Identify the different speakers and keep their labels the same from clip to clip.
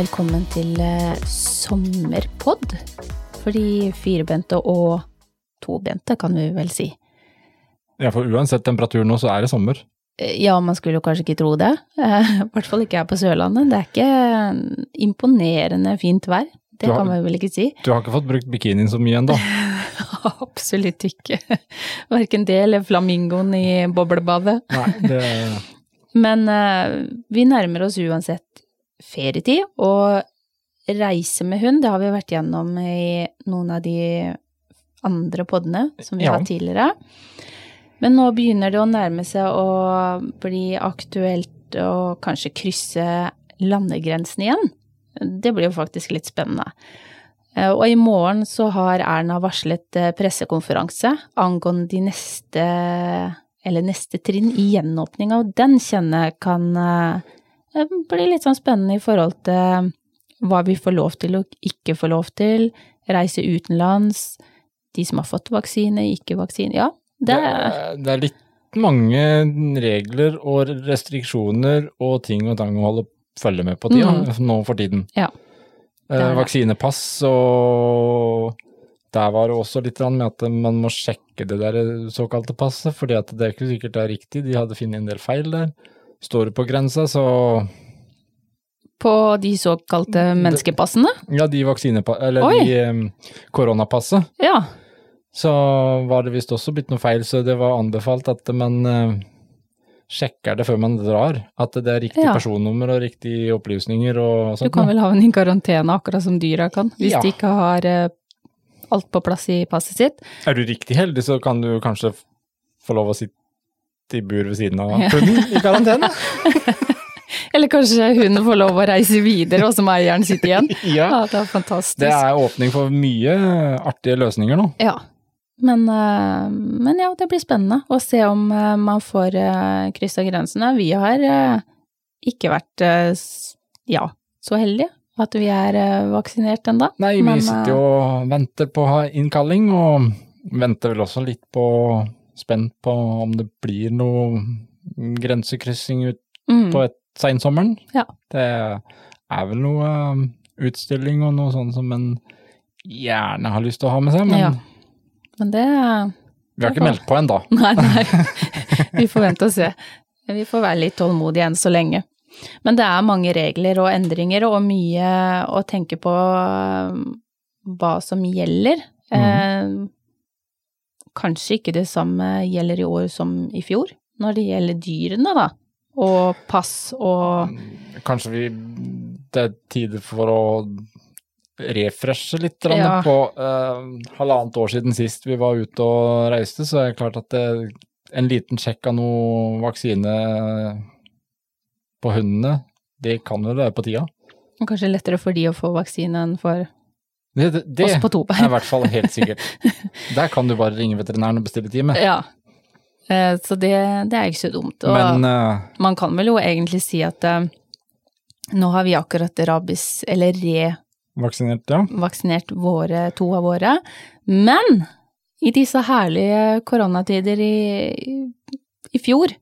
Speaker 1: Velkommen til eh, sommerpod. For de firbente og tobente, kan vi vel si.
Speaker 2: Ja, for uansett temperatur nå, så er det sommer.
Speaker 1: Eh, Ja, man skulle jo kanskje ikke tro det. Eh, I hvert fall ikke her på Sørlandet. Det er ikke imponerende fint vær. Det
Speaker 2: har-
Speaker 1: kan man vel ikke si.
Speaker 2: Du har ikke fått brukt bikinien så mye ennå.
Speaker 1: Absolutt ikke. Verken det eller flamingoen i boblebadet.
Speaker 2: Nei, det
Speaker 1: Men eh, vi nærmer oss uansett ferietid, og reise med hund, det har vi vært gjennom i noen av de andre poddene som vi
Speaker 2: Ja.
Speaker 1: har tidligere. Men nå begynner det å nærme seg å bli aktuelt å kanskje krysse landegrensen igjen. Det blir jo faktisk litt spennende. Eh, Og i morgen så har Erna varslet eh, pressekonferanse angående de neste, eller neste trinn i gjenåpninga, og den kjenner kan eh, blir litt sånn spennende i forhold til hva vi får lov til og ikke får lov til, reise utenlands, de som har fått vaksine, ikke vaksine, ja. Det,
Speaker 2: det, er, det er litt mange regler og restriksjoner og ting og tang å holde følge med på tida,
Speaker 1: mm.
Speaker 2: nå for tiden.
Speaker 1: Ja,
Speaker 2: Eh,
Speaker 1: det det.
Speaker 2: vaksinepass og der var det også litt med at man må sjekke det der såkalte passet, fordi at det er ikke sikkert det er riktig, de hadde funnet en del feil der. Står du på grensa, så
Speaker 1: på de såkalte menneskepassene,
Speaker 2: Ja, de vaksinepassene, Eller
Speaker 1: Oi.
Speaker 2: de koronapasset.
Speaker 1: ja.
Speaker 2: Så var det visst også blitt noe feil, så det var anbefalt at man sjekker det før man drar. At det er riktig
Speaker 1: Ja.
Speaker 2: personnummer og riktige opplysninger og sånt.
Speaker 1: Du kan
Speaker 2: vel
Speaker 1: vel havne i karantene akkurat som dyra kan, hvis
Speaker 2: Ja.
Speaker 1: de ikke har eh, alt på plass i passet sitt.
Speaker 2: Er du riktig heldig, så kan du kanskje få lov å sitte i bur ved siden av hunden i karantene.
Speaker 1: Eller kanskje hunden får lov å reise videre, og så må eieren sitte igjen.
Speaker 2: ja.
Speaker 1: Ja, det er fantastisk.
Speaker 2: Det er åpning for mye artige løsninger nå.
Speaker 1: Ja. Men, eh, men ja, det blir spennende å se om eh, man får uh, kryssa grensene. Vi har eh, ikke vært eh, ja, så heldige at vi er eh, vaksinert ennå.
Speaker 2: Nei, vi
Speaker 1: Men,
Speaker 2: sitter jo og venter på innkalling, og venter vel også litt på Spent på om det blir noe grensekryssing ut
Speaker 1: Mm,
Speaker 2: på et seinsommeren.
Speaker 1: Ja.
Speaker 2: Det er vel noe um, utstilling og noe sånt som en gjerne har lyst til å ha med seg, men
Speaker 1: Ja. men det
Speaker 2: vi har ikke meldt på ennå.
Speaker 1: Nei, nei. Vi får vente og se. Vi får være litt tålmodige enn så lenge. Men det er mange regler og endringer og mye å tenke på um, hva som gjelder. Eh, kanskje ikke det samme gjelder i år som i fjor, når det gjelder dyrene, da. Og pass og
Speaker 2: Kanskje vi Det er tider for å refreshe litt
Speaker 1: Ja.
Speaker 2: på eh, halvannet år siden sist vi var ute og reiste, så er det klart at det, en liten sjekk av noe vaksine på hundene, det kan jo være på tida.
Speaker 1: kanskje lettere for de å få vaksine enn for
Speaker 2: Det, det, det er i hvert fall helt sikkert. Der kan du bare ringe veterinæren og bestille time.
Speaker 1: Ja. Eh, Så det, det er ikke så dumt. Og
Speaker 2: Men uh,
Speaker 1: man kan vel jo egentlig si at uh, nå har vi akkurat rabies, eller re
Speaker 2: vaksinert, ja.
Speaker 1: vaksinert våre, to av våre, men i disse herlige koronatider i, i fjor,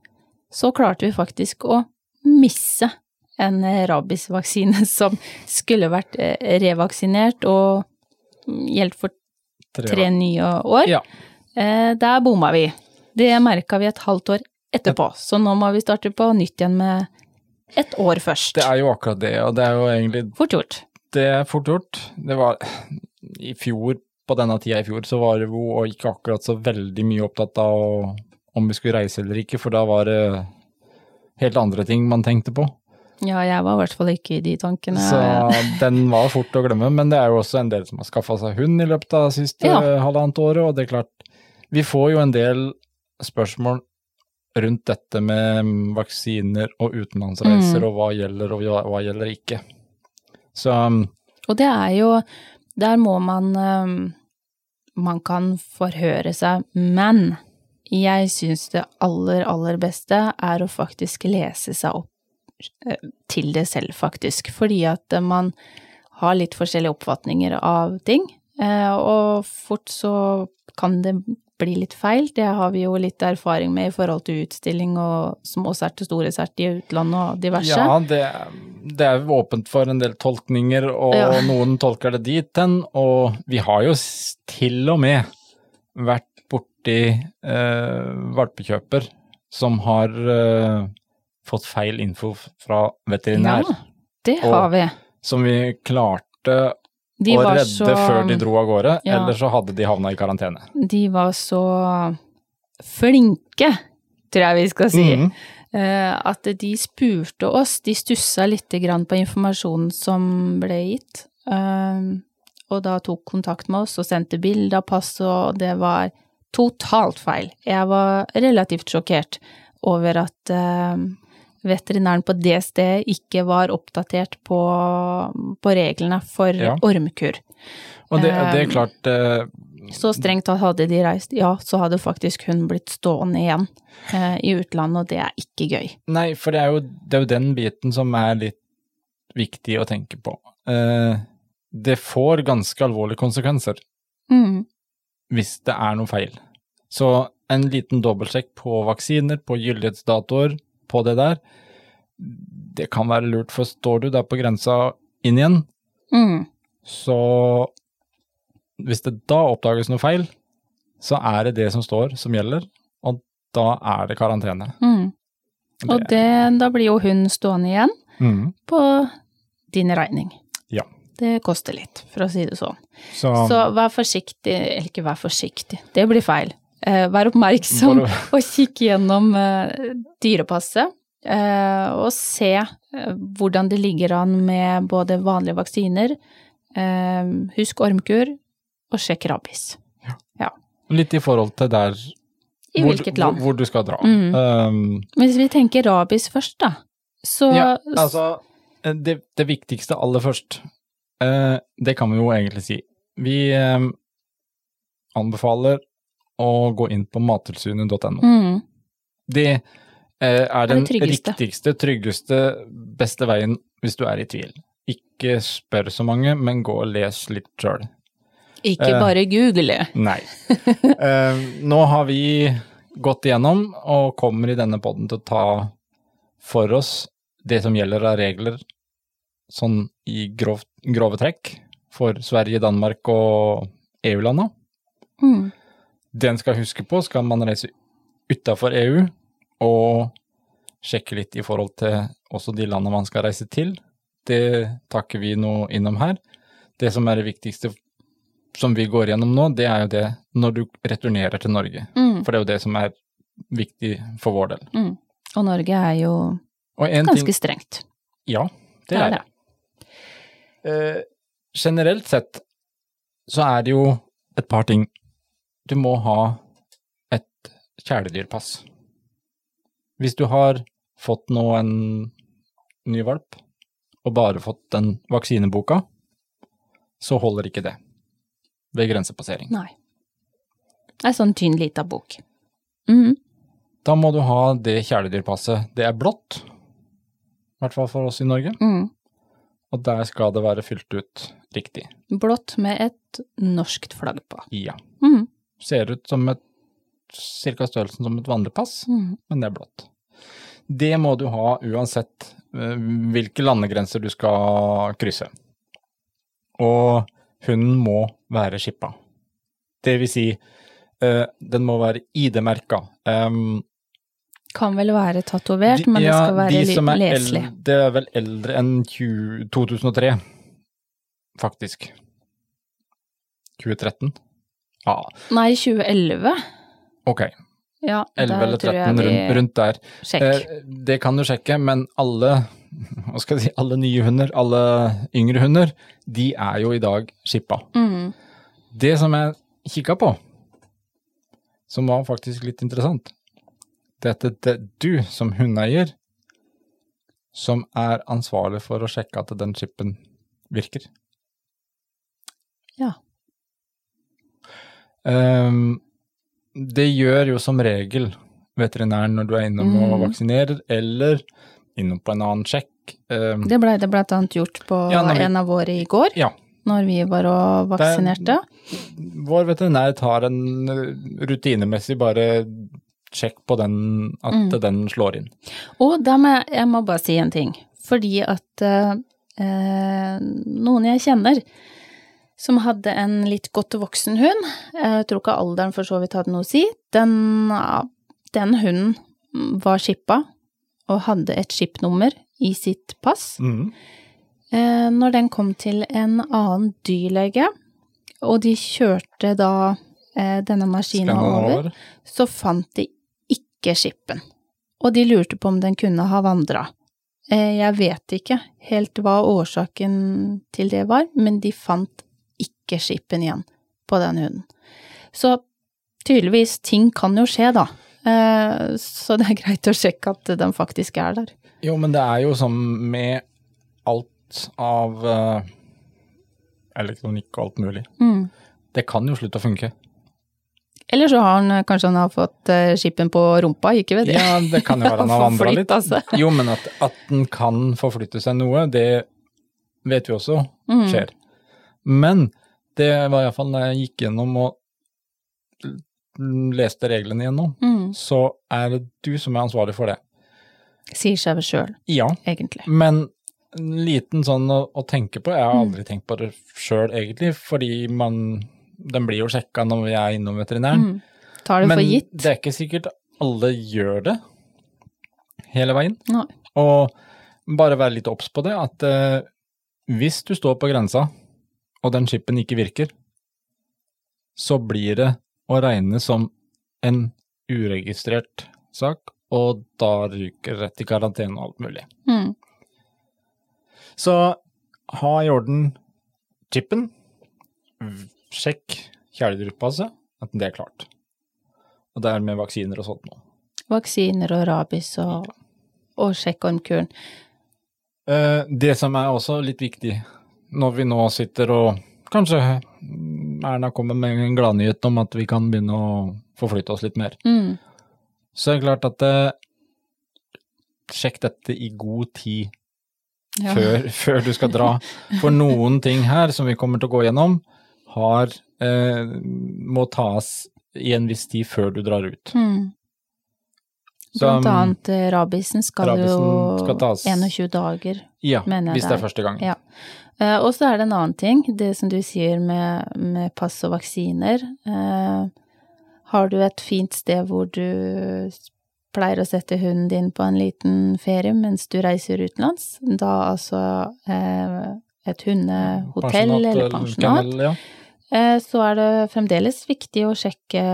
Speaker 1: så klarte vi faktisk å misse en rabiesvaksine som skulle vært eh, revaksinert og gjeldt for tre nye år.
Speaker 2: Ja.
Speaker 1: Eh, Der bomma vi. Det merka vi et halvt år etterpå, så nå må vi starte på nytt igjen med et år først.
Speaker 2: Det er jo akkurat det, og det er jo egentlig
Speaker 1: Fort gjort.
Speaker 2: Det er fort gjort. Det var i fjor, på denne tida i fjor, så var det jo ikke akkurat så veldig mye opptatt av om vi skulle reise eller ikke, for da var det helt andre ting man tenkte på.
Speaker 1: Ja, jeg var i hvert fall ikke i de tankene.
Speaker 2: Så den var fort å glemme, men det er jo også en del som har skaffa seg hund i løpet av det siste
Speaker 1: Ja.
Speaker 2: halvannet året, og det er klart, vi får jo en del spørsmål rundt dette med vaksiner og utenlandsreiser,
Speaker 1: Mm.
Speaker 2: og hva gjelder og hva, gjelder ikke. Så
Speaker 1: Og det er jo Der må man eh, Man kan forhøre seg, men jeg syns det aller, aller beste er å faktisk lese seg opp til det selv, faktisk. Fordi at eh, man har litt forskjellige oppfatninger av ting, eh, og fort så kan det bli litt feil. Det har vi jo litt erfaring med i forhold til utstilling og småsert og store sert i utlandet og diverse.
Speaker 2: Ja, det, det er åpent for en del tolkninger, og
Speaker 1: Ja.
Speaker 2: noen tolker det dit hen. Og vi har jo til og med vært borti eh, valpekjøper som har eh, fått feil info fra veterinær,
Speaker 1: Ja, det
Speaker 2: Og-
Speaker 1: har vi.
Speaker 2: som vi klarte
Speaker 1: De
Speaker 2: å redde
Speaker 1: så
Speaker 2: før de dro av gårde,
Speaker 1: Ja.
Speaker 2: eller så hadde de havna i karantene.
Speaker 1: De var så flinke, tror jeg vi skal si. Eh, At de spurte oss, de stussa litt grann på informasjonen som ble gitt. eh, Og da tok kontakt med oss og sendte bilde av passet, og det var totalt feil. Jeg var relativt sjokkert over at eh, veterinæren på det stedet ikke var oppdatert på, på reglene for
Speaker 2: Ja.
Speaker 1: ormkur.
Speaker 2: Og det, det er
Speaker 1: Um,
Speaker 2: klart eh,
Speaker 1: Så strengt tatt hadde de reist, ja, så hadde faktisk hun blitt stående igjen eh, i utlandet, og det er ikke gøy.
Speaker 2: Nei, for det er, jo, det er jo den biten som er litt viktig å tenke på. Eh, det får ganske alvorlige konsekvenser
Speaker 1: Mm.
Speaker 2: hvis det er noe feil. Så en liten dobbeltsjekk på vaksiner, på gyldighetsdatoer, på det der, det kan være lurt, for står du der på grensa inn igjen,
Speaker 1: Mm.
Speaker 2: så hvis det da oppdages noe feil, så er det det som står som gjelder, og da er det karantene.
Speaker 1: Mm. Og det, da blir jo hun stående igjen
Speaker 2: mm.
Speaker 1: på din regning.
Speaker 2: Ja.
Speaker 1: Det koster litt, for å si det sånn.
Speaker 2: Så,
Speaker 1: Så vær forsiktig, eller ikke vær forsiktig, det blir feil. Eh, vær oppmerksom og kikke gjennom eh, dyrepasset. Eh, og se hvordan det ligger an med både vanlige vaksiner, husk ormkur, og sjekk rabies.
Speaker 2: litt i forhold til der
Speaker 1: I
Speaker 2: hvor,
Speaker 1: hvilket land.
Speaker 2: Hvor, hvor du skal dra.
Speaker 1: Mm.
Speaker 2: Um,
Speaker 1: hvis vi tenker rabies først, da, så
Speaker 2: ja, altså, det, det viktigste aller først, eh, det kan vi jo egentlig si. Vi eh, anbefaler å gå inn på mattilsynet.no.
Speaker 1: mm,
Speaker 2: Det eh, er den
Speaker 1: tryggeste.
Speaker 2: riktigste, tryggeste, beste veien hvis du er i tvil. Ikke spør så mange, men gå og les litt sjøl.
Speaker 1: Ikke
Speaker 2: eh,
Speaker 1: bare google.
Speaker 2: Nei. Eh, nå har vi gått igjennom og kommer i denne poden til å ta for oss det som gjelder av regler sånn i grov, grove trekk for Sverige, Danmark og EU-landa.
Speaker 1: Mm.
Speaker 2: Det en skal huske på, skal man reise utafor EU og sjekke litt i forhold til også de landene man skal reise til. Det takker vi nå innom her. Det som er det viktigste som vi går gjennom nå, det er jo det når du returnerer til Norge.
Speaker 1: Mm.
Speaker 2: For det er jo det som er viktig for vår del.
Speaker 1: Mm. Og Norge er jo ganske
Speaker 2: ting
Speaker 1: strengt.
Speaker 2: Ja, det
Speaker 1: Det er
Speaker 2: er det. Eh, generelt sett så er det jo et par ting. Du må ha et kjæledyrpass. Hvis du har fått nå en ny valp, og bare fått den vaksineboka, så holder ikke det ved grensepassering.
Speaker 1: Nei. Er sånn tynn lita bok. Mm.
Speaker 2: Da må du ha det kjæledyrpasset. Det er blått, i hvert fall for oss i Norge,
Speaker 1: Mm.
Speaker 2: og der skal det være fylt ut riktig.
Speaker 1: Blått med et norskt flagg på.
Speaker 2: Ja.
Speaker 1: Mm.
Speaker 2: Ser ut som et cirka størrelsen som et vanlig pass,
Speaker 1: Mm.
Speaker 2: men det er blått. Det må du ha uansett eh, hvilke landegrenser du skal krysse. Og hunden må være skippa. Det vil si, eh, den må være ID-merka. Um,
Speaker 1: Kan vel være tatovert,
Speaker 2: men
Speaker 1: men det skal være
Speaker 2: de som er
Speaker 1: leselig.
Speaker 2: el- Det er vel eldre enn 20, 2003, faktisk. 2013? Ja,
Speaker 1: Nei, 2011.
Speaker 2: ok.
Speaker 1: Ja,
Speaker 2: 11 eller 13,
Speaker 1: de...
Speaker 2: rundt, rundt der.
Speaker 1: Sjekk.
Speaker 2: Eh, det kan du sjekke, men alle, hva skal jeg si, alle nye hunder, alle yngre hunder, de er jo i dag skippa.
Speaker 1: Mm.
Speaker 2: Det som jeg kikka på, som var faktisk litt interessant, det er at det er du som hundeeier som er ansvarlig for å sjekke at den chipen virker.
Speaker 1: Ja.
Speaker 2: Ehm, det gjør jo som regel veterinæren når du er innom og
Speaker 1: Mhm.
Speaker 2: vaksinerer, eller innom på en annen sjekk. Ehm,
Speaker 1: Det blei det blant annet gjort på
Speaker 2: Ja, vi-
Speaker 1: en av våre i går.
Speaker 2: ja,
Speaker 1: når vi var og vaksinerte.
Speaker 2: Vår veterinær tar en eh, rutinemessig bare sjekk på den, at
Speaker 1: Mm.
Speaker 2: den slår inn.
Speaker 1: Og da må jeg, jeg må bare si en ting. Fordi at eh, eh, noen jeg kjenner som hadde en litt godt voksen hund, jeg tror ikke alderen for så vidt hadde noe å si, den, den hunden var skippa og hadde et skipnummer i sitt pass.
Speaker 2: Mhm.
Speaker 1: Eh, når den kom til en annen dyrlege, og de kjørte da eh, denne maskinen over, så fant de ikke skippen. Og de lurte på om den kunne ha vandra. Eh, jeg vet ikke helt hva årsaken til det var, men de fant ikke skippen igjen på den hunden. Så tydeligvis, ting kan jo skje, da. Eh, så det er greit å sjekke at den faktisk er der.
Speaker 2: Jo, men det er jo som med alt av eh, elektronikk og alt mulig.
Speaker 1: Mm.
Speaker 2: Det kan jo slutte å funke.
Speaker 1: Eller så har han eh, kanskje han har fått skipen skippen på rumpa, ikke vet jeg.
Speaker 2: Ja, det kan jo være han har vandra litt. Jo, men at, at den kan forflytte seg noe, det vet vi også
Speaker 1: Mm.
Speaker 2: skjer. Men det var iallfall når jeg gikk gjennom og leste reglene igjennom,
Speaker 1: Mm.
Speaker 2: så er det du som er ansvarlig for det.
Speaker 1: Sier seg vel sjøl,
Speaker 2: Ja,
Speaker 1: egentlig.
Speaker 2: men liten sånn å, å tenke på, jeg har
Speaker 1: Mm.
Speaker 2: aldri tenkt på det sjøl egentlig, fordi man, den blir jo sjekka når vi er innom veterinæren.
Speaker 1: Mm. Tar det
Speaker 2: Men
Speaker 1: for gitt.
Speaker 2: det er ikke sikkert alle gjør det hele veien.
Speaker 1: Nei.
Speaker 2: Og bare være litt obs på det, at uh, hvis du står på grensa, og den chipen ikke virker, så blir det å regne som en uregistrert sak, og da ryker rett i karantene og alt mulig.
Speaker 1: Mm.
Speaker 2: Så ha i orden chipen, Sjekk sjekk altså, at det er klart. Og det er med vaksiner og sånt nå.
Speaker 1: Vaksiner og rabies og, og sjekkormkuren.
Speaker 2: Eh, Det som er også litt viktig, når vi nå sitter og kanskje Erna kommer med en gladnyhet om at vi kan begynne å forflytte oss litt mer,
Speaker 1: Mm.
Speaker 2: så er det klart at det, sjekk dette i god tid
Speaker 1: Ja.
Speaker 2: før, før du skal dra. For noen ting her som vi kommer til å gå gjennom, har, eh, må tas i en viss tid før du drar ut.
Speaker 1: Mm.
Speaker 2: Så,
Speaker 1: Blant
Speaker 2: um,
Speaker 1: annet eh, rabisen skal
Speaker 2: rabisen
Speaker 1: jo
Speaker 2: skal tas-
Speaker 1: 21 dager.
Speaker 2: Ja,
Speaker 1: mener jeg
Speaker 2: hvis det
Speaker 1: det
Speaker 2: er første gang.
Speaker 1: Ja. Eh, og så er det en annen ting, det som du sier med, med pass og vaksiner. Eh, har du et fint sted hvor du pleier å sette hunden din på en liten ferie mens du reiser utenlands, da altså eh, et hundehotell eller pensjonat,
Speaker 2: ja.
Speaker 1: eh, så er det fremdeles viktig å sjekke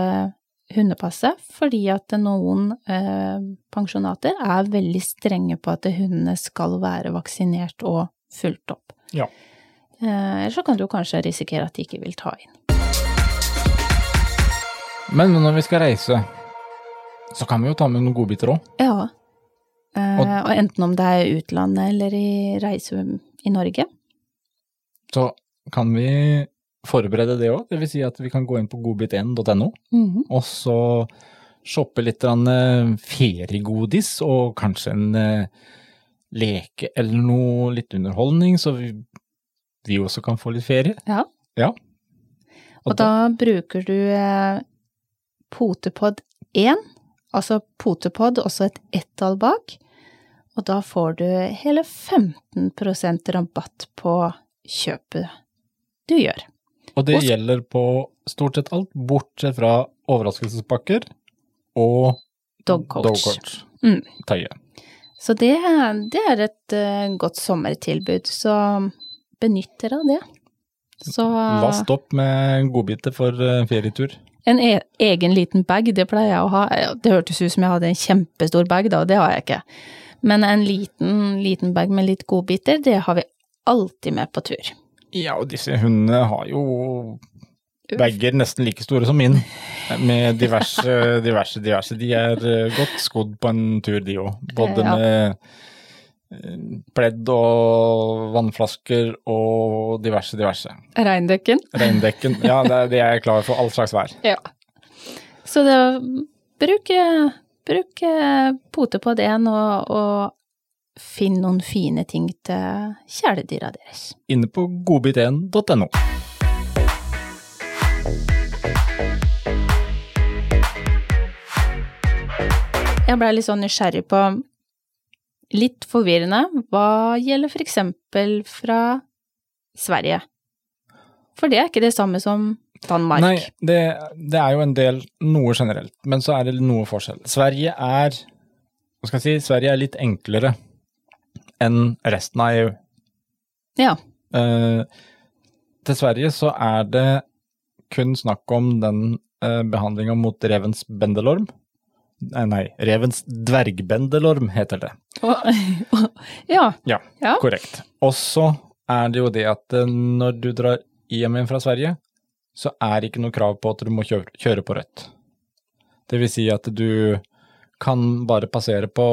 Speaker 1: hundepasset, fordi at noen eh, pensjonater er veldig strenge på at hundene skal være vaksinert og fulgt opp.
Speaker 2: Ja.
Speaker 1: Eller Ellers så kan du kanskje risikere at de ikke vil ta inn.
Speaker 2: Men når vi skal reise, så kan vi jo ta med noen godbiter òg.
Speaker 1: Ja. Eh,
Speaker 2: Og-
Speaker 1: og enten om det er utlandet eller i reise i Norge.
Speaker 2: Så kan vi forberede det òg. Dvs. Si at vi kan gå inn på godbit1.no,
Speaker 1: Mhm.
Speaker 2: og så shoppe litt eh, feriegodis og kanskje en eh, leke eller noe litt underholdning, så vi, vi også kan få litt ferie.
Speaker 1: Ja.
Speaker 2: Ja.
Speaker 1: Og da bruker du eh, Potepod 1, altså Potepod, også et ett-tall bak, og da får du hele 15% rabatt på kjøpet du gjør.
Speaker 2: Og det
Speaker 1: Og-
Speaker 2: gjelder på stort sett alt, bortsett fra overraskelsespakker og
Speaker 1: Dog coach.
Speaker 2: dogcoach.
Speaker 1: Mm.
Speaker 2: Tøye.
Speaker 1: Så det, det er et uh, godt sommertilbud, så benytt dere av det. Så
Speaker 2: Last opp med godbiter for uh, ferietur.
Speaker 1: en e egen liten bag, det pleier jeg å ha. Det hørtes ut som jeg hadde en kjempestor bag, da, og det har jeg ikke. Men en liten, liten bag med litt godbiter, det har vi alltid med på tur.
Speaker 2: Ja, og disse hundene har jo bager nesten like store som min, med diverse, diverse, diverse. De er eh, godt skodd på en tur, de òg. Både
Speaker 1: Ja.
Speaker 2: med eh, pledd og vannflasker og diverse, diverse.
Speaker 1: Regndekken.
Speaker 2: Regndekken, ja, det er, klar for all slags vær.
Speaker 1: Ja. Så det, bruk, bruk Potepod 1 og, og finn noen fine ting til kjæledyra deres.
Speaker 2: Inne på godbit1.no.
Speaker 1: Jeg blei litt sånn nysgjerrig på litt forvirrende hva gjelder for eksempel fra Sverige. For det er ikke det samme som Danmark.
Speaker 2: Nei, det, det er jo en del noe generelt, men så er det noe forskjell. Sverige er Hva skal jeg si? Sverige er litt enklere enn resten av EU.
Speaker 1: Ja.
Speaker 2: Eh, til Sverige så er det kun snakk om den eh, behandlinga mot revens bendelorm. Nei, nei, revens dvergbendelorm heter det.
Speaker 1: Ja.
Speaker 2: Ja,
Speaker 1: Ja.
Speaker 2: korrekt. Og så er det jo det at eh, når du drar hjem igjen fra Sverige, så er det ikke noe krav på at du må kjøre, kjøre på rødt. Det vil si at du kan bare passere på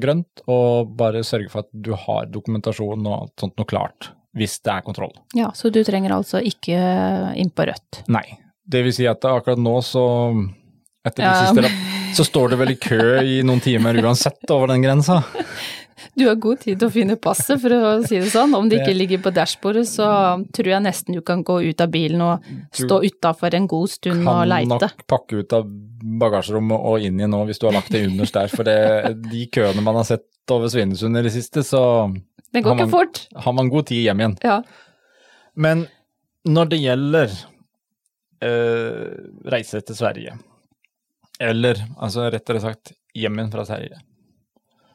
Speaker 2: grønt, og bare sørge for at du har dokumentasjon og alt sånt noe klart, hvis det er kontroll.
Speaker 1: ja, så du trenger altså ikke inn på rødt.
Speaker 2: Nei. Det vil si at akkurat nå så Etter
Speaker 1: Ja.
Speaker 2: siste lapp, så står det vel i kø i noen timer uansett over den grensa.
Speaker 1: Du har god tid til å finne passet, for å si det sånn. Om det ikke ligger på dashbordet, så tror jeg nesten du kan gå ut av bilen og stå utafor en god stund og leite.
Speaker 2: Kan nok pakke ut av bagasjerommet og inn igjen nå hvis du har lagt det underst der. For det, de køene man har sett over Svinesund i det siste, så
Speaker 1: Det går
Speaker 2: man-
Speaker 1: ikke fort.
Speaker 2: har man god tid hjem igjen.
Speaker 1: Ja.
Speaker 2: Men når det gjelder eh, reise til Sverige, eller altså rettere sagt igjen fra Sverige,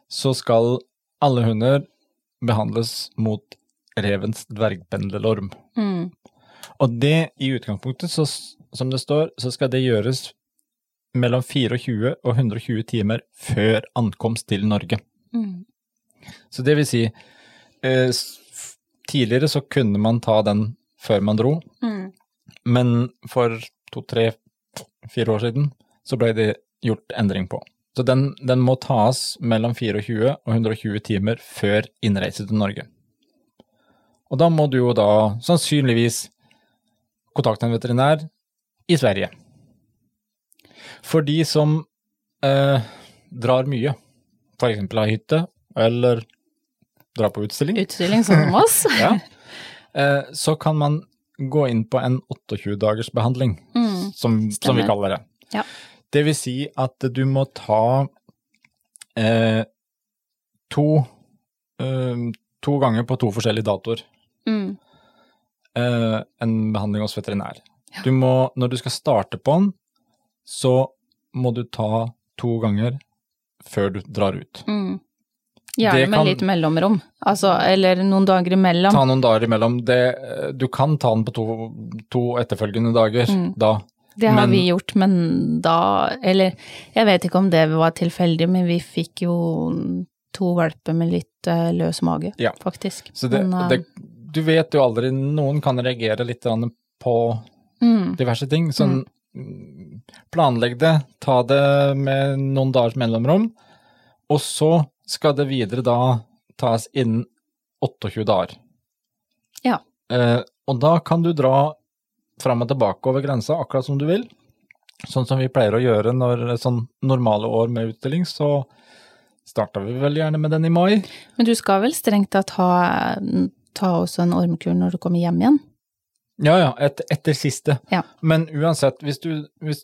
Speaker 2: så skal alle hunder behandles mot revens dvergpendelorm.
Speaker 1: Mm.
Speaker 2: Og det i utgangspunktet, så, som det står, så skal det gjøres mellom 24 og 120 timer før ankomst til Norge.
Speaker 1: Mm.
Speaker 2: Så det vil si, tidligere så kunne man ta den før man dro,
Speaker 1: Mm.
Speaker 2: men for to, tre, fire år siden så ble det gjort endring på. Så den, den må tas mellom 24 og 120 timer før innreise til Norge. Og da må du jo da sannsynligvis kontakte en veterinær i Sverige. For de som eh, drar mye, f.eks. av hytte, eller drar på utstilling,
Speaker 1: Utstilling sånn som oss.
Speaker 2: ja, eh, så kan man gå inn på en 28-dagers behandling,
Speaker 1: Mm.
Speaker 2: som, som vi kaller det.
Speaker 1: Ja.
Speaker 2: Det vil si at du må ta eh, to, eh, to ganger på to forskjellige datoer
Speaker 1: Mm.
Speaker 2: eh, en behandling hos veterinær. Du må, når du skal starte på den, så må du ta to ganger før du drar ut.
Speaker 1: Mm. Gjerne med litt mellomrom, altså, eller noen dager imellom.
Speaker 2: Ta noen dager imellom. Det, eh, du kan ta den på to, to etterfølgende dager
Speaker 1: Mm.
Speaker 2: da.
Speaker 1: Det har
Speaker 2: Men-
Speaker 1: vi gjort, men da Eller jeg vet ikke om det var tilfeldig, men vi fikk jo to valper med litt uh, løs mage,
Speaker 2: Ja.
Speaker 1: faktisk.
Speaker 2: Så det,
Speaker 1: Men, uh,
Speaker 2: det, du vet jo aldri, noen kan reagere litt på
Speaker 1: mm,
Speaker 2: diverse ting. Sånn, mm, planlegg det, ta det med noen dagers mellomrom, og så skal det videre da tas innen 28 dager.
Speaker 1: Ja.
Speaker 2: Eh, og da kan du dra fram og tilbake over grensa akkurat som du vil. Sånn som vi pleier å gjøre når sånn normale år med utstilling, så starta vi vel gjerne med den i mai.
Speaker 1: Men du skal vel strengt tatt ha ta også en ormkur når du kommer hjem igjen?
Speaker 2: Ja, ja, et, etter siste.
Speaker 1: Ja.
Speaker 2: Men uansett, hvis du, hvis,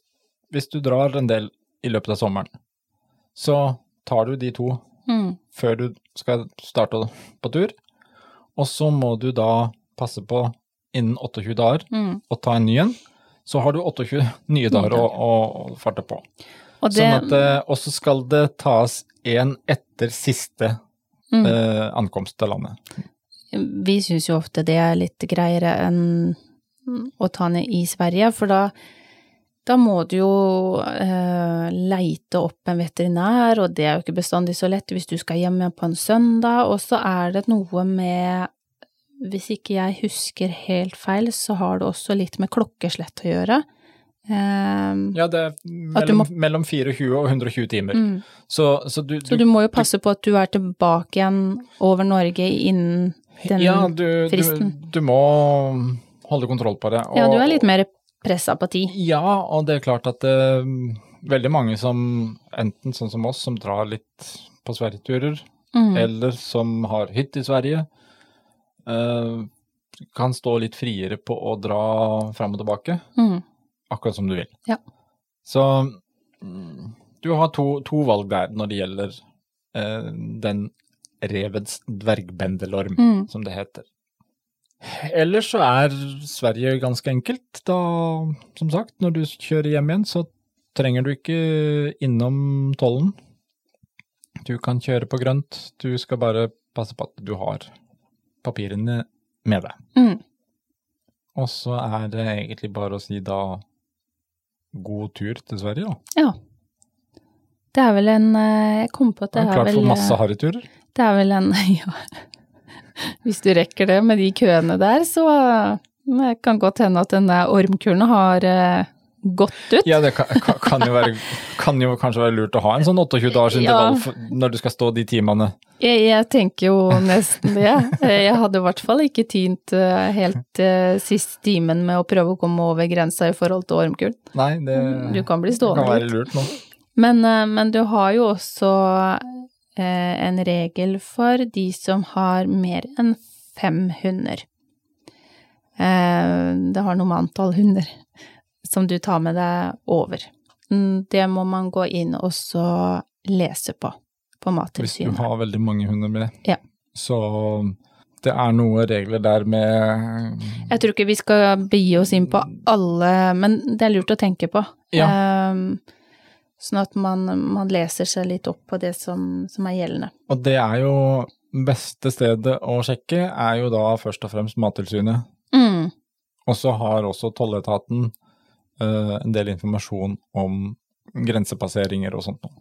Speaker 2: hvis du drar en del i løpet av sommeren, så tar du de to
Speaker 1: Mm.
Speaker 2: før du skal starte på tur, og så må du da passe på innen 28 dager
Speaker 1: Mm.
Speaker 2: å ta en ny en. Så har du 28 nye dager å, å, farte på.
Speaker 1: Og det,
Speaker 2: Sånn eh, så skal det tas en etter siste
Speaker 1: mm.
Speaker 2: eh, ankomst til landet.
Speaker 1: Vi syns jo ofte det er litt greiere enn å ta ned i Sverige, for da, da må du jo eh, leite opp en veterinær, og det er jo ikke bestandig så lett hvis du skal hjem igjen på en søndag, og så er det noe med Hvis ikke jeg husker helt feil, så har det også litt med klokkeslett å gjøre. Eh,
Speaker 2: Ja, det er mellom,
Speaker 1: må-
Speaker 2: mellom 24 og 120 timer.
Speaker 1: mm.
Speaker 2: Så, så du,
Speaker 1: Så du må jo passe på at du er tilbake igjen over Norge innen den
Speaker 2: ja, du,
Speaker 1: fristen.
Speaker 2: Ja, du må holde kontroll på det.
Speaker 1: Ja, du er litt mer pressa på tid.
Speaker 2: Ja, og det er klart at det veldig mange som, enten sånn som oss, som drar litt på sverigeturer,
Speaker 1: Mm.
Speaker 2: eller som har hytte i Sverige, eh, kan stå litt friere på å dra fram og tilbake,
Speaker 1: Mm.
Speaker 2: akkurat som du vil.
Speaker 1: Ja.
Speaker 2: Så mm, du har to, to valg der når det gjelder eh, den revets dvergbendelorm,
Speaker 1: Mm.
Speaker 2: som det heter. Ellers så er Sverige ganske enkelt. Da, som sagt, når du kjører hjem igjen, så trenger du ikke innom tollen. Du kan kjøre på grønt. Du skal bare passe på at du har papirene med deg.
Speaker 1: Mm.
Speaker 2: Og så er det egentlig bare å si da god tur til Sverige, da.
Speaker 1: Ja. Det er vel en eh, Jeg kom på at
Speaker 2: Det
Speaker 1: det
Speaker 2: er
Speaker 1: er
Speaker 2: klart
Speaker 1: vel
Speaker 2: for masse
Speaker 1: eh,
Speaker 2: harryturer.
Speaker 1: Det er vel en Ja. Hvis du rekker det med de køene der, så eh, det kan godt hende at denne ormkuren har eh, gått ut.
Speaker 2: Ja, det kan, kan, jo være, kan jo kanskje være lurt å ha en sånn 28 dagers intervall ja. når du skal stå de timene.
Speaker 1: Jeg, jeg tenker jo nesten det. Eh, Jeg hadde i hvert fall ikke tint eh, helt siste timen med å prøve å komme over grensa i forhold til ormkuren.
Speaker 2: Nei, det,
Speaker 1: Du kan bli
Speaker 2: det
Speaker 1: stående
Speaker 2: kan være lurt nå.
Speaker 1: Men, men du har jo også en regel for de som har mer enn fem hunder. Eh, det har noe med antall hunder som du tar med deg over. Mm, Det må man gå inn og så lese på, på
Speaker 2: Hvis du har veldig mange hunder med.
Speaker 1: Ja.
Speaker 2: Så det er noen regler der med
Speaker 1: Jeg tror ikke vi skal begi oss inn på alle, men det er lurt å tenke på. Ehm, sånn at man, man leser seg litt opp på det som, som er gjeldende.
Speaker 2: Og det er jo beste stedet å sjekke, er jo da først og fremst Mattilsynet.
Speaker 1: Mm.
Speaker 2: Og så har også tolletaten uh, en del informasjon om grensepasseringer og sånt. noe.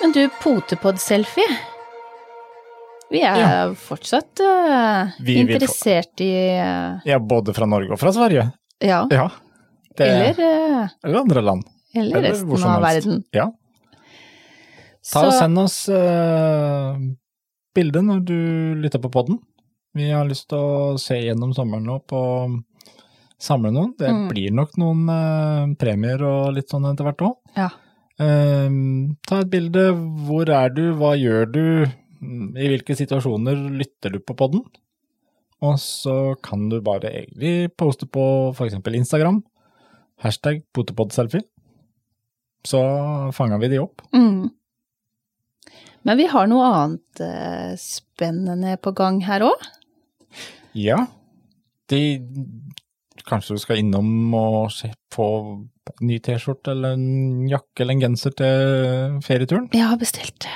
Speaker 1: Men du, potepod-selfie. Vi er
Speaker 2: Ja.
Speaker 1: fortsatt uh,
Speaker 2: Vi interessert
Speaker 1: interessert i uh...
Speaker 2: Ja, både fra Norge og fra Sverige.
Speaker 1: Ja,
Speaker 2: Ja. Det,
Speaker 1: eller, eh,
Speaker 2: eller andre land.
Speaker 1: eller
Speaker 2: Eller
Speaker 1: resten av verden.
Speaker 2: Ja. Ta og Send oss uh, bilde når du lytter på podden. Vi har lyst til å se gjennom sommeren nå på samle noen. Det
Speaker 1: Mm.
Speaker 2: blir nok noen uh, premier og litt sånn etter hvert òg.
Speaker 1: Ja.
Speaker 2: ta et bilde. Hvor er du? Hva gjør du? I hvilke situasjoner lytter du på podden? Og så kan du bare egentlig poste på f.eks. Instagram. Hashtag potepodselfie. Så fanger vi de opp.
Speaker 1: Mm. Men vi har noe annet eh, spennende på gang her òg.
Speaker 2: Ja. De Kanskje du skal innom og en ny T-skjorte eller en jakke eller en genser til ferieturen?
Speaker 1: Jeg har bestilt.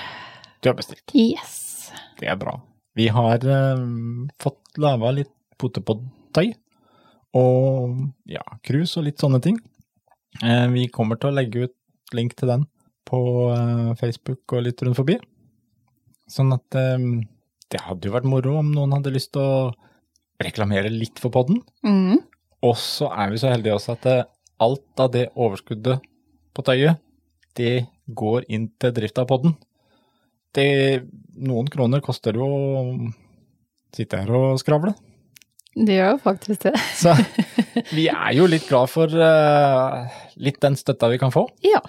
Speaker 2: Du har bestilt.
Speaker 1: Yes.
Speaker 2: Det er bra. Vi har eh, fått laga litt potepodtøy og ja, krus og litt sånne ting. Eh, vi kommer til å legge ut link til den på eh, Facebook og litt rundt forbi. Sånn at eh, det hadde jo vært moro om noen hadde lyst til å reklamere litt for podden.
Speaker 1: Mm.
Speaker 2: Og så er vi så heldige også at alt av det overskuddet på tøyet, det går inn til drift av podden. Det, noen kroner koster det jo å sitte her og skravle.
Speaker 1: Det gjør jo faktisk det.
Speaker 2: Så vi er jo litt glad for uh, litt den støtta vi kan få.
Speaker 1: Ja.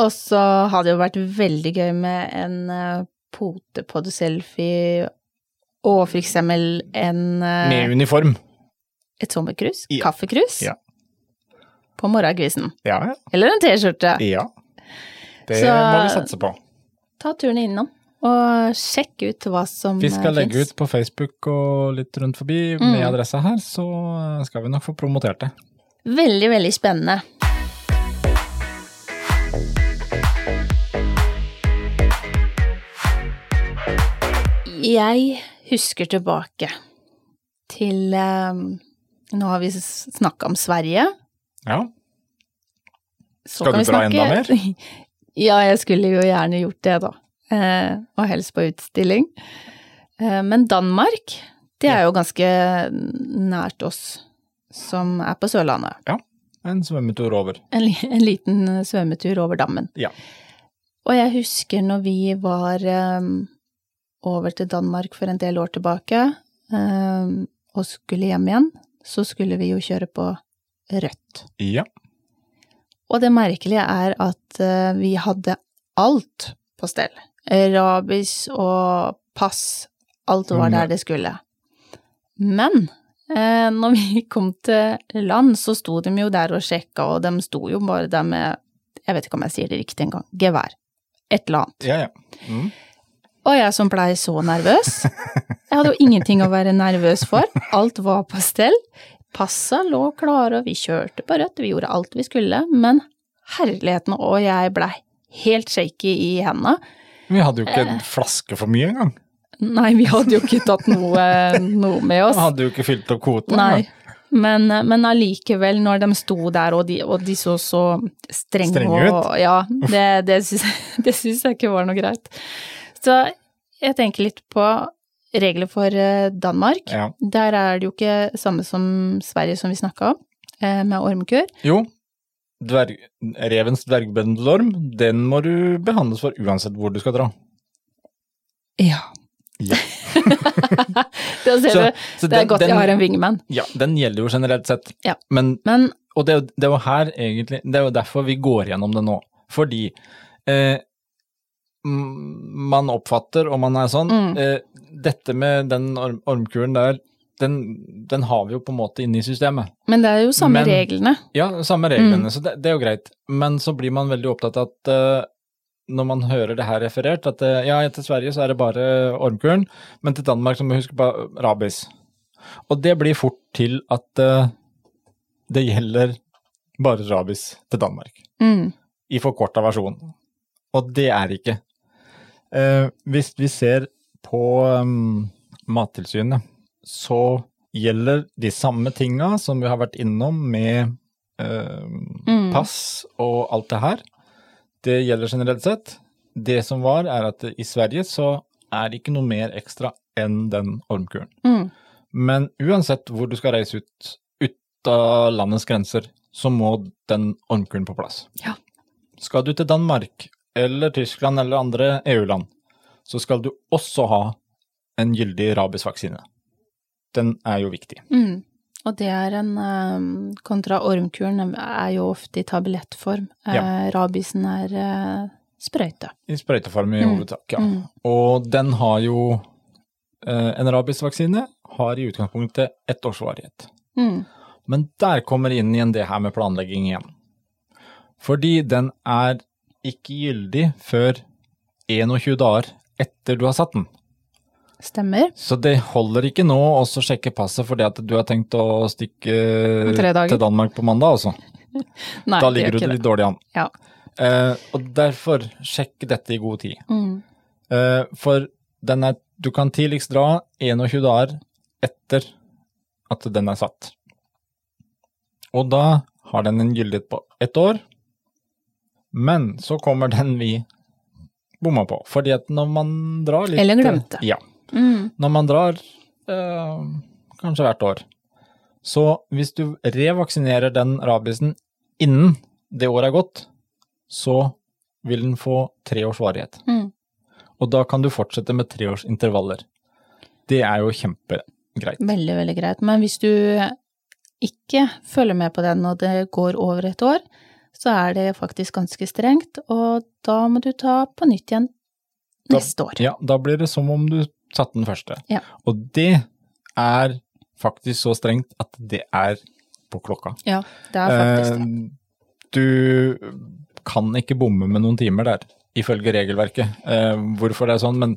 Speaker 1: Og så hadde det jo vært veldig gøy med en uh, potepod-selfie og for eksempel en eh,
Speaker 2: Med uniform.
Speaker 1: et sommerkrus,
Speaker 2: Ja.
Speaker 1: kaffekrus,
Speaker 2: Ja.
Speaker 1: på morgenkvisten.
Speaker 2: Ja, ja.
Speaker 1: Eller en T-skjorte.
Speaker 2: ja. Det
Speaker 1: Så-
Speaker 2: må vi satse på.
Speaker 1: Ta turen innom og sjekk ut hva som
Speaker 2: Vi skal
Speaker 1: eh,
Speaker 2: legge
Speaker 1: finnes.
Speaker 2: ut på Facebook og litt rundt forbi
Speaker 1: Mm.
Speaker 2: med adressa her, så skal vi nok få promotert det.
Speaker 1: Veldig, veldig spennende. Jeg husker tilbake til eh, Nå har vi snakka om Sverige.
Speaker 2: Ja.
Speaker 1: Så
Speaker 2: Skal du dra enda
Speaker 1: mer? ja, jeg skulle jo gjerne gjort det, da. Eh, og helst på utstilling. Eh, men Danmark, det er jo ganske nært oss som er på Sørlandet.
Speaker 2: Ja, En svømmetur over.
Speaker 1: En, en liten svømmetur over dammen.
Speaker 2: Ja.
Speaker 1: Og jeg husker når vi var eh, over til Danmark for en del år tilbake, og skulle hjem igjen, så skulle vi jo kjøre på rødt.
Speaker 2: Ja.
Speaker 1: Og det merkelige er at vi hadde alt på stell. Rabies og pass, alt var der det skulle. Men eh, når vi kom til land, så sto de jo der og sjekka, og de sto jo bare der med, jeg vet ikke om jeg sier det riktig engang, gevær. Et eller annet.
Speaker 2: Ja, ja. Mm.
Speaker 1: Og jeg som blei så nervøs. Jeg hadde jo ingenting å være nervøs for. Alt var på stell. Passa lå klare, og vi kjørte på rødt, vi gjorde alt vi skulle. Men herligheten, og jeg blei helt shaky i hendene.
Speaker 2: Vi hadde jo ikke en flaske for mye engang.
Speaker 1: Nei, vi hadde jo ikke tatt noe, noe med
Speaker 2: Vi hadde jo ikke fylt opp kvoten.
Speaker 1: Nei. Men, men allikevel, når de sto der og de, og de så så strenge,
Speaker 2: Streng ut?
Speaker 1: og Ja, det, det syns jeg- det syns jeg ikke var noe greit. Så jeg tenker litt på regler for eh, Danmark.
Speaker 2: Ja.
Speaker 1: Der er det jo ikke samme som Sverige som vi snakka om, eh, med ormkur.
Speaker 2: Jo, dverg, revens dvergbendelorm, den må du behandles for uansett hvor du skal dra.
Speaker 1: Ja.
Speaker 2: Ja.
Speaker 1: Da ser
Speaker 2: Så-
Speaker 1: du,
Speaker 2: så
Speaker 1: det er godt
Speaker 2: den-
Speaker 1: jeg har en wingman.
Speaker 2: Ja, den gjelder jo generelt sett.
Speaker 1: Ja.
Speaker 2: Men,
Speaker 1: Men
Speaker 2: og det det er jo her egentlig, det er jo derfor vi går gjennom det nå. Fordi eh, man oppfatter, og man er sånn,
Speaker 1: Mm.
Speaker 2: eh, dette med den orm, ormkuren der, den, den har vi jo på en måte inne i systemet.
Speaker 1: Men det er jo samme
Speaker 2: Men-
Speaker 1: reglene.
Speaker 2: Ja, samme reglene,
Speaker 1: Mm.
Speaker 2: så det, det er jo greit. Men så blir man veldig opptatt av at uh, når man hører det her referert, at uh, ja, til Sverige så er det bare ormkuren, men til Danmark så må vi huske på rabies. Og det blir fort til at uh, det gjelder bare rabies til Danmark,
Speaker 1: Mm.
Speaker 2: i forkorta versjon. Og det er ikke. Eh, hvis vi ser på um, Mattilsynet, så gjelder de samme tinga som vi har vært innom med eh,
Speaker 1: Mm.
Speaker 2: pass og alt det her. Det gjelder generelt sett. Det som var, er at i Sverige så er det ikke noe mer ekstra enn den ormkuren.
Speaker 1: Mm.
Speaker 2: Men uansett hvor du skal reise ut, ut av landets grenser, så må den ormkuren på plass.
Speaker 1: Ja.
Speaker 2: Skal du til Danmark eller Tyskland eller andre EU-land, så skal du også ha en gyldig rabiesvaksine. Den er jo viktig.
Speaker 1: Mm. Og det er en eh, Kontra ormkuren er jo ofte i tablettform. Eh,
Speaker 2: Ja.
Speaker 1: Rabisen er eh, sprøyte.
Speaker 2: I sprøyteform i
Speaker 1: Mm.
Speaker 2: hovedsak, ja.
Speaker 1: Mm.
Speaker 2: Og den har jo eh, En rabisvaksine har i utgangspunktet ett års varighet.
Speaker 1: Mm.
Speaker 2: Men der kommer inn igjen det her med planlegging igjen. Fordi den er ikke gyldig før 21 dager etter du har satt den.
Speaker 1: Stemmer.
Speaker 2: Så det holder ikke nå å sjekke passet fordi at du har tenkt å stikke til Danmark på mandag, altså.
Speaker 1: Nei,
Speaker 2: da ligger du litt dårlig an.
Speaker 1: Ja.
Speaker 2: Uh, og derfor, sjekk dette i god tid.
Speaker 1: Mm.
Speaker 2: Uh, for den er, du kan tidligst dra 21 dager etter at den er satt. Og da har den en gyldighet på ett år, men så kommer den vi bomma på. Fordi at når man drar litt
Speaker 1: Eller glemte.
Speaker 2: Ja.
Speaker 1: Mm.
Speaker 2: Når man drar eh, kanskje hvert år. Så hvis du revaksinerer den rabiesen innen det året er gått, så vil den få tre års varighet.
Speaker 1: Mm.
Speaker 2: Og da kan du fortsette med treårsintervaller. Det er jo kjempegreit.
Speaker 1: Veldig, veldig greit. Men hvis du ikke følger med på den når det går over et år, så er det faktisk ganske strengt, og da må du ta på nytt igjen
Speaker 2: Da-
Speaker 1: neste år.
Speaker 2: Ja, da blir det som om du satte den første.
Speaker 1: Ja.
Speaker 2: Og det er faktisk så strengt at det er på klokka.
Speaker 1: Ja, det er faktisk det.
Speaker 2: Eh, du kan ikke bomme med noen timer der, ifølge regelverket. Eh, hvorfor det er sånn, men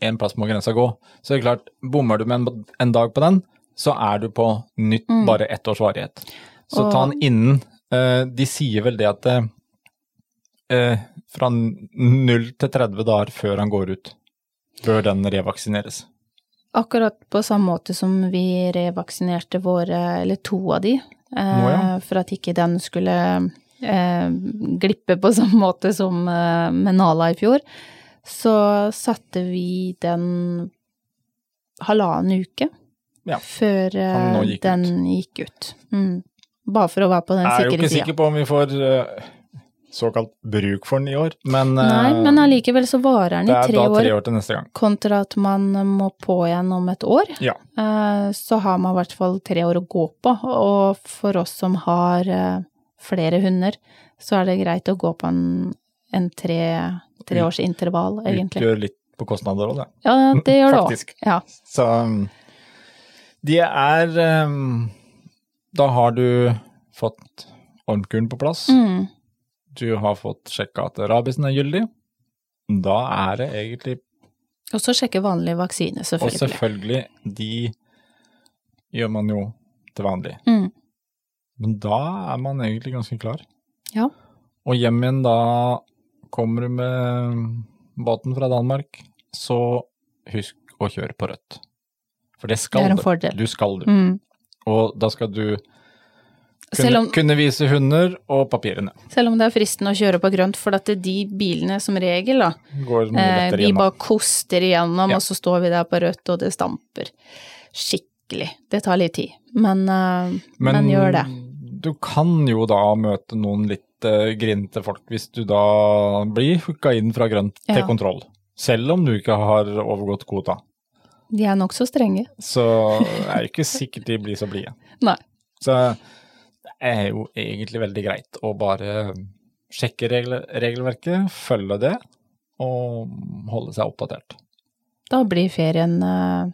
Speaker 2: en plass må grensa gå. Så det er klart, bommer du med en, en dag på den, så er du på nytt
Speaker 1: Mm.
Speaker 2: bare ett års varighet. Så
Speaker 1: Og-
Speaker 2: ta den innen. Eh, de sier vel det at fra 0 til 30 dager før han går ut, bør den revaksineres.
Speaker 1: Akkurat på samme måte som vi revaksinerte våre, eller to av de, eh,
Speaker 2: Nå, ja.
Speaker 1: for at ikke den skulle eh, glippe på samme måte som eh, med Nala i fjor, så satte vi den halvannen uke
Speaker 2: Ja.
Speaker 1: før eh,
Speaker 2: Han nå ut.
Speaker 1: den gikk ut. Mm. Bare for å være på den
Speaker 2: Jeg er jo ikke sikker på om vi får eh, såkalt bruk for den i år, men eh,
Speaker 1: Nei, men allikevel så varer den
Speaker 2: det
Speaker 1: i
Speaker 2: er
Speaker 1: tre
Speaker 2: da
Speaker 1: år.
Speaker 2: tre år til neste gang.
Speaker 1: kontra at man må på igjen om et år,
Speaker 2: Ja.
Speaker 1: eh, så har man i hvert fall tre år å gå på. Og for oss som har eh, flere hunder, så er det greit å gå på en, en tre, tre års intervall, egentlig.
Speaker 2: Utgjør litt på kostnader òg, det.
Speaker 1: Ja, det gjør det òg. Ja.
Speaker 2: Så um, de er um, Da har du fått ormkuren på plass.
Speaker 1: Mm.
Speaker 2: Du har fått sjekka at rabisen er gyldig. Da er det egentlig
Speaker 1: Og så sjekke vanlig vaksine,
Speaker 2: Og
Speaker 1: selvfølgelig.
Speaker 2: selvfølgelig, de gjør man jo til vanlig.
Speaker 1: Mm.
Speaker 2: Men da er man egentlig ganske klar.
Speaker 1: Ja.
Speaker 2: Og hjem igjen da kommer du med båten fra Danmark, så husk å kjøre på rødt. For det skal du.
Speaker 1: Det er en
Speaker 2: du.
Speaker 1: fordel.
Speaker 2: Du skal du.
Speaker 1: Mm.
Speaker 2: Og da skal du kunne,
Speaker 1: om,
Speaker 2: kunne vise hunder og papirene.
Speaker 1: selv om det er fristende å kjøre på grønt, for at de bilene som regel, da, eh, vi bare koster igjennom,
Speaker 2: Ja.
Speaker 1: og så står vi der på rødt, og det stamper skikkelig. Det tar litt tid, men, uh, men, gjør det.
Speaker 2: du kan jo da møte noen litt uh, grinete folk hvis du da blir hooka inn fra grønt til kontroll. Selv om du ikke har overgått kvota.
Speaker 1: De er nokså strenge.
Speaker 2: Så er det ikke sikkert de blir så blide.
Speaker 1: Nei.
Speaker 2: Så er jo egentlig veldig greit å bare sjekke regler, regelverket, følge det, og holde seg oppdatert.
Speaker 1: Da blir ferien uh,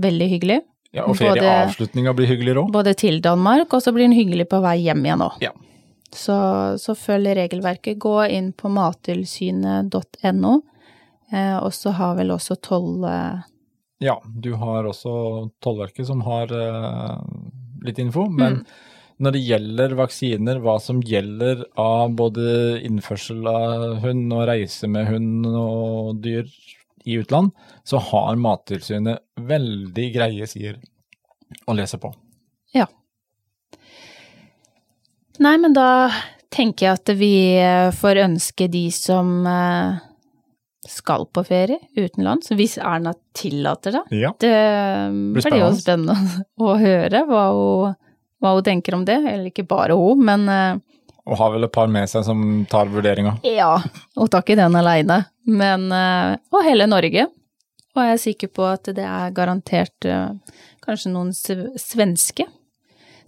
Speaker 1: veldig hyggelig.
Speaker 2: Ja, og ferieavslutninga blir hyggeligere òg.
Speaker 1: Både til Danmark, og så blir den hyggelig på vei hjem igjen òg.
Speaker 2: Ja.
Speaker 1: Så, så følg regelverket. Gå inn på mattilsynet.no, eh, og så har vel også toll... Eh,
Speaker 2: Ja, du har også Tollverket som har eh, litt info, men når det gjelder vaksiner, hva som gjelder av både innførsel av hund og reise med hund og dyr i utland, så har Mattilsynet veldig greie sider å lese på.
Speaker 1: ja. Nei, men da tenker jeg at vi eh, får ønske de som eh, skal på ferie utenlands, hvis Erna tillater det.
Speaker 2: Ja.
Speaker 1: Det
Speaker 2: Blir
Speaker 1: blir jo
Speaker 2: spennende
Speaker 1: å høre hva hun, hva hun tenker om det. Eller ikke bare hun, men eh,
Speaker 2: Og har vel et par med seg som tar vurderinga.
Speaker 1: ja, hun tar ikke den aleine. Men eh, Og hele Norge. Og jeg er sikker på at det er garantert eh, kanskje noen sv- svenske,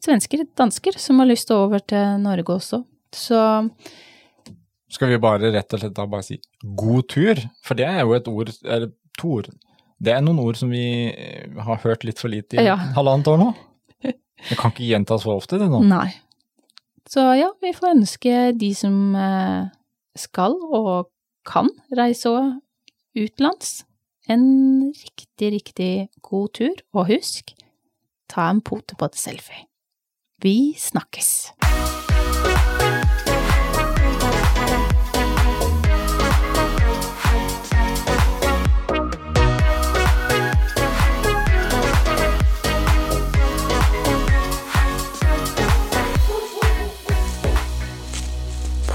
Speaker 1: svensker, dansker, som har lyst til å over til Norge også. Så
Speaker 2: Skal vi bare rett og slett da bare si god tur? For det er jo et ord, eller to ord. Det er noen ord som vi har hørt litt for lite i
Speaker 1: Ja.
Speaker 2: halvannet år nå. Det kan ikke gjentas for ofte, det nå.
Speaker 1: Nei. Så ja, vi får ønske de som eh, skal og kan reise utenlands, en riktig, riktig god tur. Og husk, ta en potepott-selfie. Vi snakkes!